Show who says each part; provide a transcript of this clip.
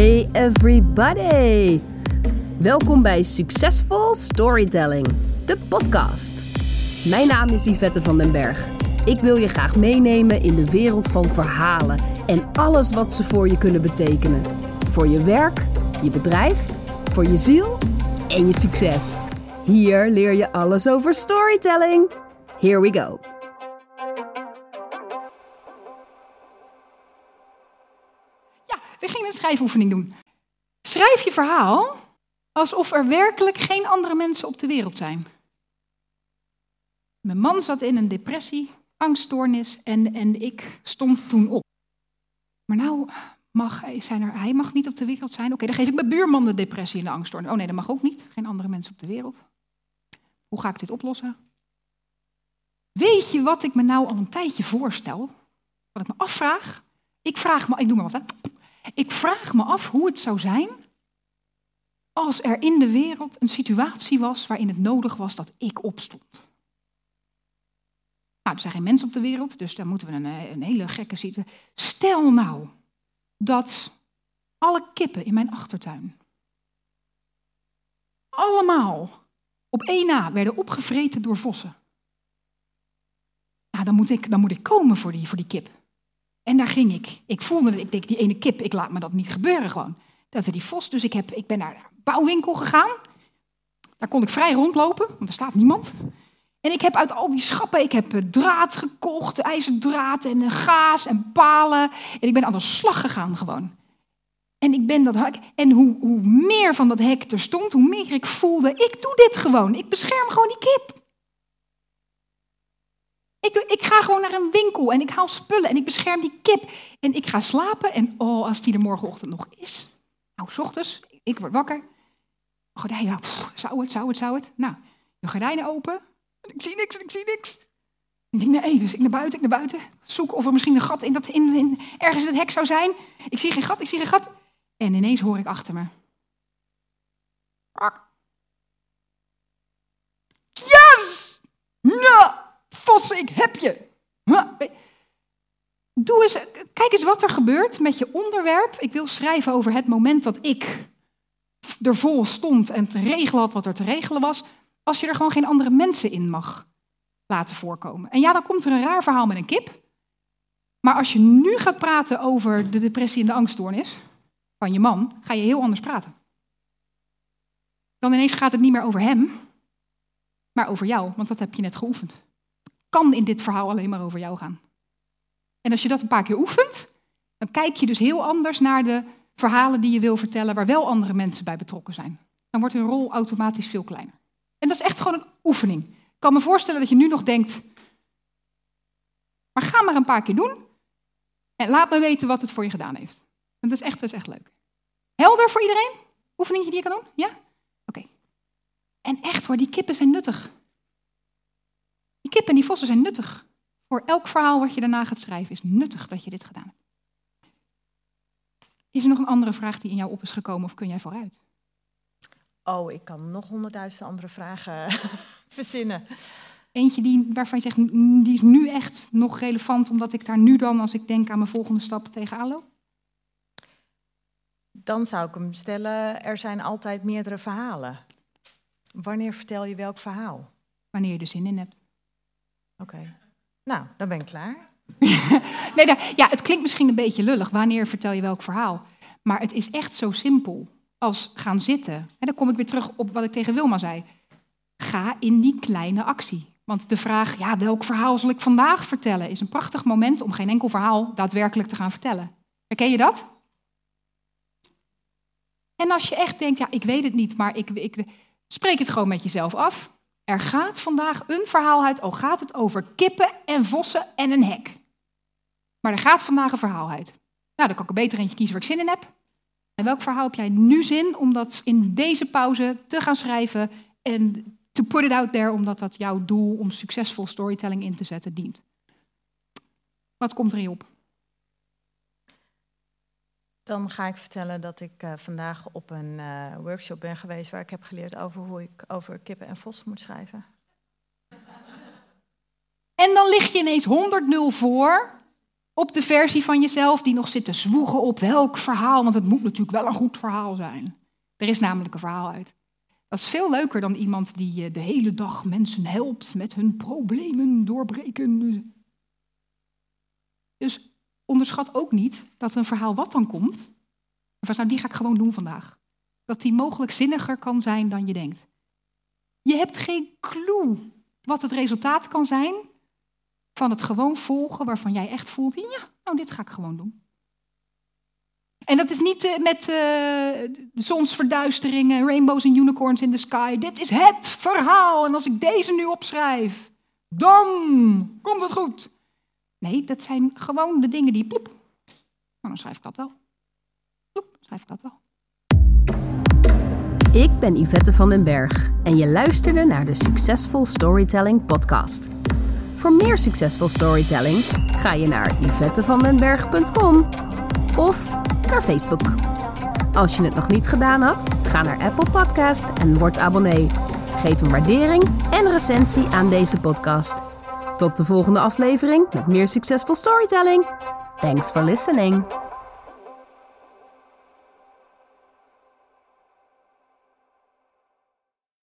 Speaker 1: Hey everybody! Welkom bij Succesvol Storytelling, de podcast. Mijn naam is Yvette van den Berg. Ik wil je graag meenemen in de wereld van verhalen en alles wat ze voor je kunnen betekenen. Voor je werk, je bedrijf, voor je ziel en je succes. Hier leer je alles over storytelling. Here we go.
Speaker 2: Een schrijfoefening doen. Schrijf je verhaal alsof er werkelijk geen andere mensen op de wereld zijn. Mijn man zat in een depressie, angststoornis en, en ik stond toen op. Maar nou mag, zijn er, hij mag niet op de wereld zijn. Oké, dan geef ik mijn buurman de depressie en de angststoornis. Oh nee, dat mag ook niet. Geen andere mensen op de wereld. Hoe ga ik dit oplossen? Weet je wat ik me nou al een tijdje voorstel? Wat ik me afvraag? Ik vraag me, ik doe maar wat hè. Ik vraag me af hoe het zou zijn als er in de wereld een situatie was waarin het nodig was dat ik opstond. Nou, er zijn geen mensen op de wereld, dus daar moeten we een, eh, een hele gekke situatie. Stel nou dat alle kippen in mijn achtertuin allemaal op één na werden opgevreten door vossen. Nou, dan moet ik, dan moet ik komen voor die, voor die kip. En daar ging ik. Ik voelde, ik denk, die ene kip, ik laat me dat niet gebeuren gewoon. Dat we die vos, dus ik, heb, ik ben naar de bouwwinkel gegaan. Daar kon ik vrij rondlopen, want er staat niemand. En ik heb uit al die schappen, ik heb eh, draad gekocht, ijzerdraad en eh, gaas en palen. En ik ben aan de slag gegaan gewoon. En ik ben dat hek. En hoe, hoe meer van dat hek er stond, hoe meer ik voelde, ik doe dit gewoon. Ik bescherm gewoon die kip. Ik, ik, ga gewoon naar een winkel en ik haal spullen en ik bescherm die kip. En ik ga slapen en oh, als die er morgenochtend nog is. Nou, s ochtends, ik word wakker. Gordijnen, zou het, zou het, zou het. Nou, de gordijnen open. En ik zie niks en ik zie niks. Ik nee, dus ik naar buiten, ik naar buiten. Zoek of er misschien een gat in dat, in, ergens het hek zou zijn. Ik zie geen gat, ik zie geen gat. En ineens hoor ik achter me. Nou, Ik heb je. Doe eens, kijk eens wat er gebeurt met je onderwerp. Ik wil schrijven over het moment dat ik er vol stond en te regelen had wat er te regelen was. Als je er gewoon geen andere mensen in mag laten voorkomen. En ja, dan komt er een raar verhaal met een kip. Maar als je nu gaat praten over de depressie en de angststoornis van je man, ga je heel anders praten. Dan ineens gaat het niet meer over hem, maar over jou, want dat heb je net geoefend. Kan in dit verhaal alleen maar over jou gaan. En als je dat een paar keer oefent, dan kijk je dus heel anders naar de verhalen die je wil vertellen, waar wel andere mensen bij betrokken zijn. Dan wordt hun rol automatisch veel kleiner. En dat is echt gewoon een oefening. Ik kan me voorstellen dat je nu nog denkt, maar ga maar een paar keer doen en laat me weten wat het voor je gedaan heeft. En dat is echt, dat is echt leuk. Helder voor iedereen? Oefeningje die je kan doen? Ja? Oké. En echt hoor, die kippen zijn nuttig. En die vossen zijn nuttig. Voor elk verhaal wat je daarna gaat schrijven is nuttig dat je dit gedaan hebt. Is er nog een andere vraag die in jou op is gekomen of kun jij vooruit?
Speaker 3: Oh, ik kan nog honderdduizend andere vragen verzinnen.
Speaker 2: Eentje die, waarvan je zegt, die is nu echt nog relevant, omdat ik daar nu dan, als ik denk aan mijn volgende stap, tegenaan loop?
Speaker 3: Dan zou ik hem stellen, er zijn altijd meerdere verhalen. Wanneer vertel je welk verhaal?
Speaker 2: Wanneer je er zin in hebt.
Speaker 3: Oké. Nou, dan ben ik klaar.
Speaker 2: nee, ja, het klinkt misschien een beetje lullig. Wanneer vertel je welk verhaal? Maar het is echt zo simpel als gaan zitten. En dan kom ik weer terug op wat ik tegen Wilma zei. Ga in die kleine actie. Want de vraag, ja, welk verhaal zal ik vandaag vertellen, is een prachtig moment om geen enkel verhaal daadwerkelijk te gaan vertellen. Herken je dat? En als je echt denkt, ja, ik weet het niet, maar ik, ik spreek het gewoon met jezelf af. Er gaat vandaag een verhaal uit, al gaat het over kippen en vossen en een hek. Maar er gaat vandaag een verhaal uit. Nou, dan kan ik er beter eentje kiezen waar ik zin in heb. En welk verhaal heb jij nu zin om dat in deze pauze te gaan schrijven en to put it out there, omdat dat jouw doel om succesvol storytelling in te zetten dient? Wat komt er in op?
Speaker 3: Dan ga ik vertellen dat ik uh, vandaag op een uh, workshop ben geweest waar ik heb geleerd over hoe ik over kippen en vossen moet schrijven.
Speaker 2: En dan lig je ineens 100-0 voor Op de versie van jezelf die nog zit te zwoegen op welk verhaal, want het moet natuurlijk wel een goed verhaal zijn. Er is namelijk een verhaal uit. Dat is veel leuker dan iemand die eh, de hele dag mensen helpt met hun problemen doorbreken. Dus onderschat ook niet dat een verhaal wat dan komt, van nou die ga ik gewoon doen vandaag. Dat die mogelijk zinniger kan zijn dan je denkt. Je hebt geen clue wat het resultaat kan zijn van het gewoon volgen waarvan jij echt voelt, ja, nou dit ga ik gewoon doen. En dat is niet uh, met uh, zonsverduisteringen, rainbows en unicorns in the sky. Dit is het verhaal. En als ik deze nu opschrijf, dan komt het goed. Nee, dat zijn gewoon de dingen die ploep. Nou, dan schrijf ik dat wel. Ploep, schrijf ik dat wel.
Speaker 1: Ik ben Yvette van den Berg en je luisterde naar de Successful Storytelling podcast. Voor meer succesvol storytelling ga je naar yvettevandenberg.com of naar Facebook. Als je het nog niet gedaan had, ga naar Apple Podcast en word abonnee. Geef een waardering en recensie aan deze podcast. Tot de volgende aflevering met meer succesvol storytelling. Thanks for listening.